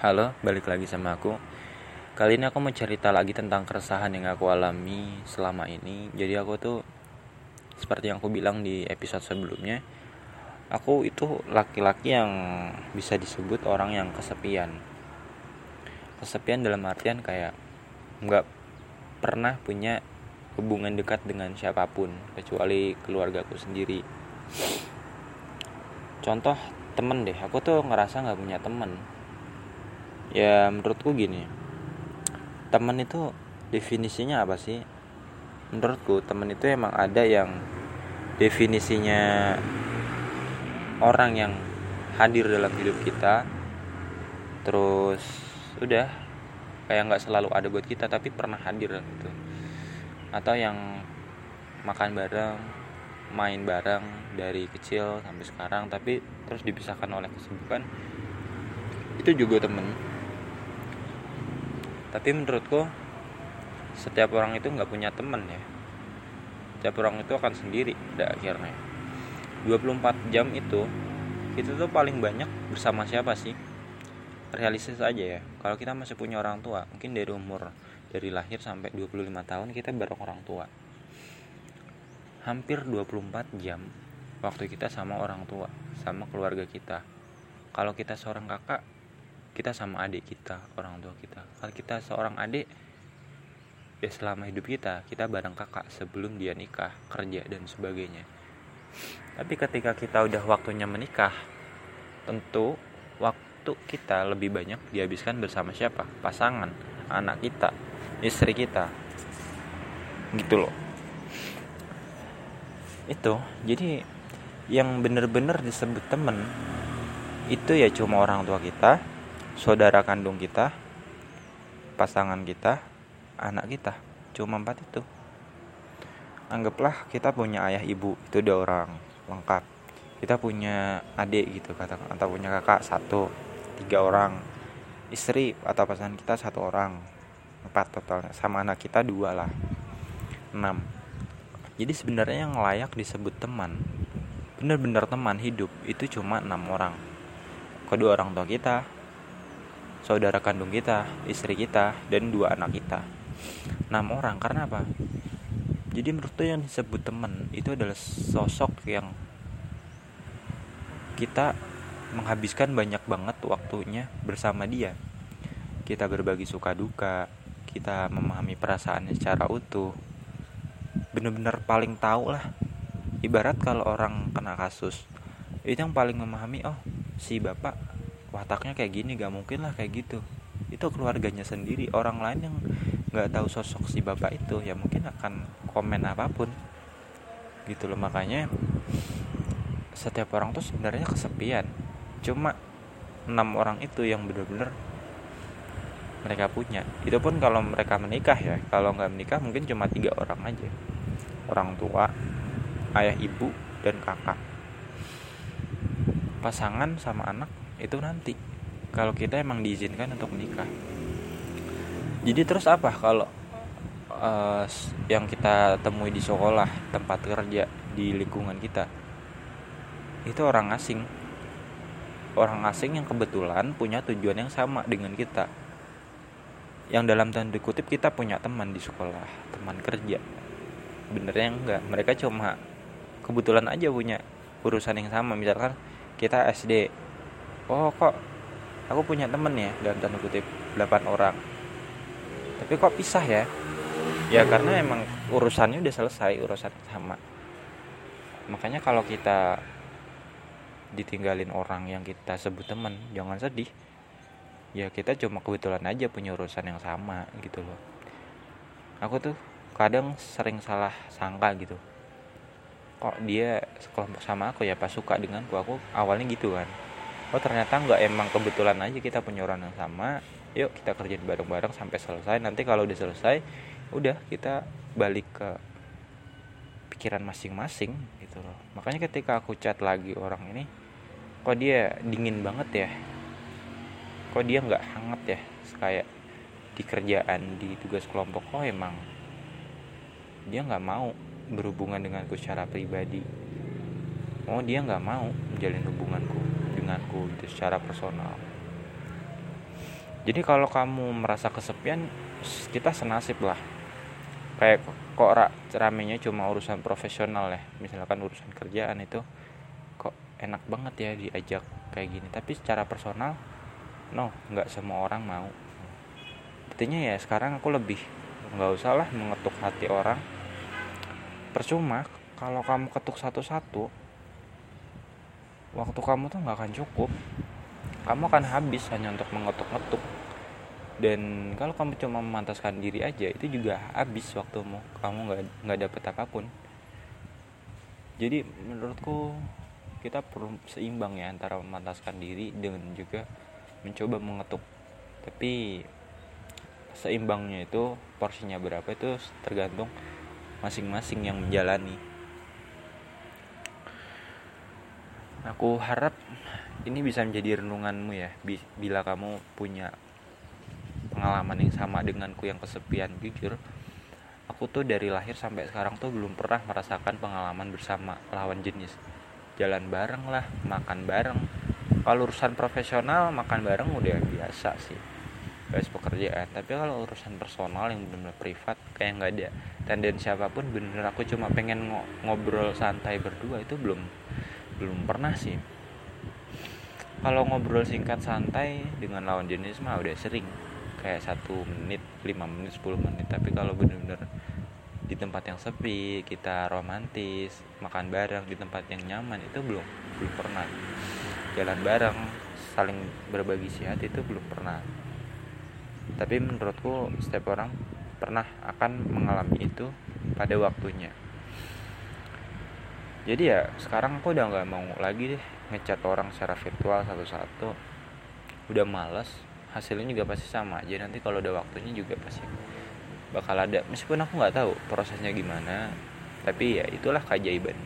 Halo, balik lagi sama aku. Kali ini aku mau cerita lagi tentang keresahan yang aku alami selama ini. Jadi aku tuh seperti yang aku bilang di episode sebelumnya, aku itu laki-laki yang bisa disebut orang yang kesepian. Kesepian dalam artian kayak nggak pernah punya hubungan dekat dengan siapa pun kecuali keluargaku sendiri. Contoh temen deh, aku tuh ngerasa nggak punya temen. Ya menurutku gini, temen itu definisinya apa sih? Menurutku temen itu emang ada yang definisinya orang yang hadir dalam hidup kita, terus udah kayak nggak selalu ada buat kita tapi pernah hadir gitu. Atau yang makan bareng main bareng dari kecil sampai sekarang tapi terus dipisahkan oleh kesibukan itu juga temen tapi menurutku setiap orang itu nggak punya temen ya. Setiap orang itu akan sendiri pada akhirnya. 24 jam itu kita tuh paling banyak bersama siapa sih? Realistis aja ya. Kalau kita masih punya orang tua mungkin dari umur dari lahir sampai 25 tahun kita bareng orang tua. Hampir 24 jam waktu kita sama orang tua sama keluarga kita. Kalau kita seorang kakak kita sama adik kita orang tua kita. Kalau kita seorang adik ya selama hidup kita kita bareng kakak sebelum dia nikah kerja dan sebagainya. Tapi ketika kita udah waktunya menikah tentu waktu kita lebih banyak dihabiskan bersama siapa? Pasangan anak kita istri kita. Gitu loh. Itu jadi yang bener-bener disebut temen itu ya cuma orang tua kita saudara kandung kita pasangan kita anak kita. Cuma empat itu. Anggaplah kita punya ayah ibu itu dua orang lengkap. Kita punya adik gitu kata atau punya kakak satu tiga orang. Istri atau pasangan kita satu orang. Empat totalnya. Sama anak kita dua lah. Enam. Jadi sebenarnya yang layak disebut teman benar-benar teman hidup itu cuma enam orang. Kedua orang tua kita saudara kandung kita istri kita dan dua anak kita. Enam orang karena apa? Jadi menurut tuh yang disebut teman itu adalah sosok yang kita menghabiskan banyak banget waktunya bersama dia. Kita berbagi suka duka kita memahami perasaannya secara utuh. Bener-bener paling tahu lah. Ibarat kalau orang kena kasus itu yang paling memahami oh si bapak wataknya kayak gini gak mungkin lah kayak gitu. Itu keluarganya sendiri orang lain yang nggak tahu sosok si bapak itu ya mungkin akan komen apa pun. Gitu loh makanya setiap orang tuh sebenarnya kesepian. Cuma enam orang itu yang bener-bener mereka punya. Itu pun kalau mereka menikah ya kalau nggak menikah mungkin cuma tiga orang aja. Orang tua ayah ibu dan kakak. Pasangan sama anak itu nanti. Kalau kita emang diizinkan untuk menikah. Jadi terus apa? Kalau uh, yang kita temui di sekolah tempat kerja di lingkungan kita itu orang asing. Orang asing yang kebetulan punya tujuan yang sama dengan kita. Yang dalam tanda kutip kita punya teman di sekolah teman kerja. Benernya enggak. Mereka cuma kebetulan aja punya urusan yang sama. Misalkan kita SD oh kok aku punya temen ya dalam tanda kutip 8 orang. Tapi kok pisah ya? Ya karena emang urusannya udah selesai urusan sama. Makanya kalau kita ditinggalin orang yang kita sebut temen jangan sedih. Ya kita cuma kebetulan aja punya urusan yang sama gitu loh. Aku tuh kadang sering salah sangka gitu. Kok dia sekelompok sama aku ya pas suka denganku aku awalnya gitu kan oh ternyata nggak emang kebetulan aja kita punya orang yang sama. Yuk kita kerjain bareng-bareng sampai selesai. Nanti kalau udah selesai udah kita balik ke pikiran masing-masing gitu loh. Makanya ketika aku chat lagi orang ini kok dia dingin banget ya? Kok dia nggak hangat ya? Kayak di kerjaan di tugas kelompok kok emang dia nggak mau berhubungan denganku secara pribadi? Oh dia nggak mau menjalin hubunganku denganku gitu secara personal. Jadi kalau kamu merasa kesepian kita senasib lah. Kayak kok ramenya cuma urusan profesional ya. Misalkan urusan kerjaan itu kok enak banget ya diajak kayak gini. Tapi secara personal no nggak semua orang mau. Artinya ya sekarang aku lebih nggak usah lah mengetuk hati orang. Percuma kalau kamu ketuk satu-satu waktu kamu tuh nggak akan cukup. Kamu akan habis hanya untuk mengetuk-ngetuk. Dan kalau kamu cuma memantaskan diri aja itu juga habis waktumu. Kamu nggak nggak dapet apa pun. Jadi menurutku kita perlu seimbang ya antara memantaskan diri dengan juga mencoba mengetuk. Tapi seimbangnya itu porsinya berapa itu tergantung masing-masing yang menjalani aku harap ini bisa menjadi renunganmu ya bila kamu punya pengalaman yang sama denganku yang kesepian jujur. Aku tuh dari lahir sampai sekarang tuh belum pernah merasakan pengalaman bersama lawan jenis. Jalan bareng lah makan bareng. Kalau urusan profesional makan bareng udah biasa sih. Guys pekerjaan. Tapi kalau urusan personal yang benar-benar privat kayak nggak ada tendensi apa pun bener aku cuma pengen ngobrol santai berdua itu belum belum pernah sih. Kalau ngobrol singkat santai dengan lawan jenis mah udah sering. Kayak satu menit lima menit 10 menit. Tapi kalau bener-bener di tempat yang sepi kita romantis makan bareng di tempat yang nyaman itu belum belum pernah. Jalan bareng saling berbagi sihat itu belum pernah. Tapi menurutku setiap orang pernah akan mengalami itu pada waktunya jadi ya sekarang aku udah nggak mau lagi deh ngechat orang secara virtual satu-satu. Udah males hasilnya juga pasti sama. Aja nanti kalau udah waktunya juga pasti bakal ada. Meskipun aku nggak tahu prosesnya gimana tapi ya itulah keajaiban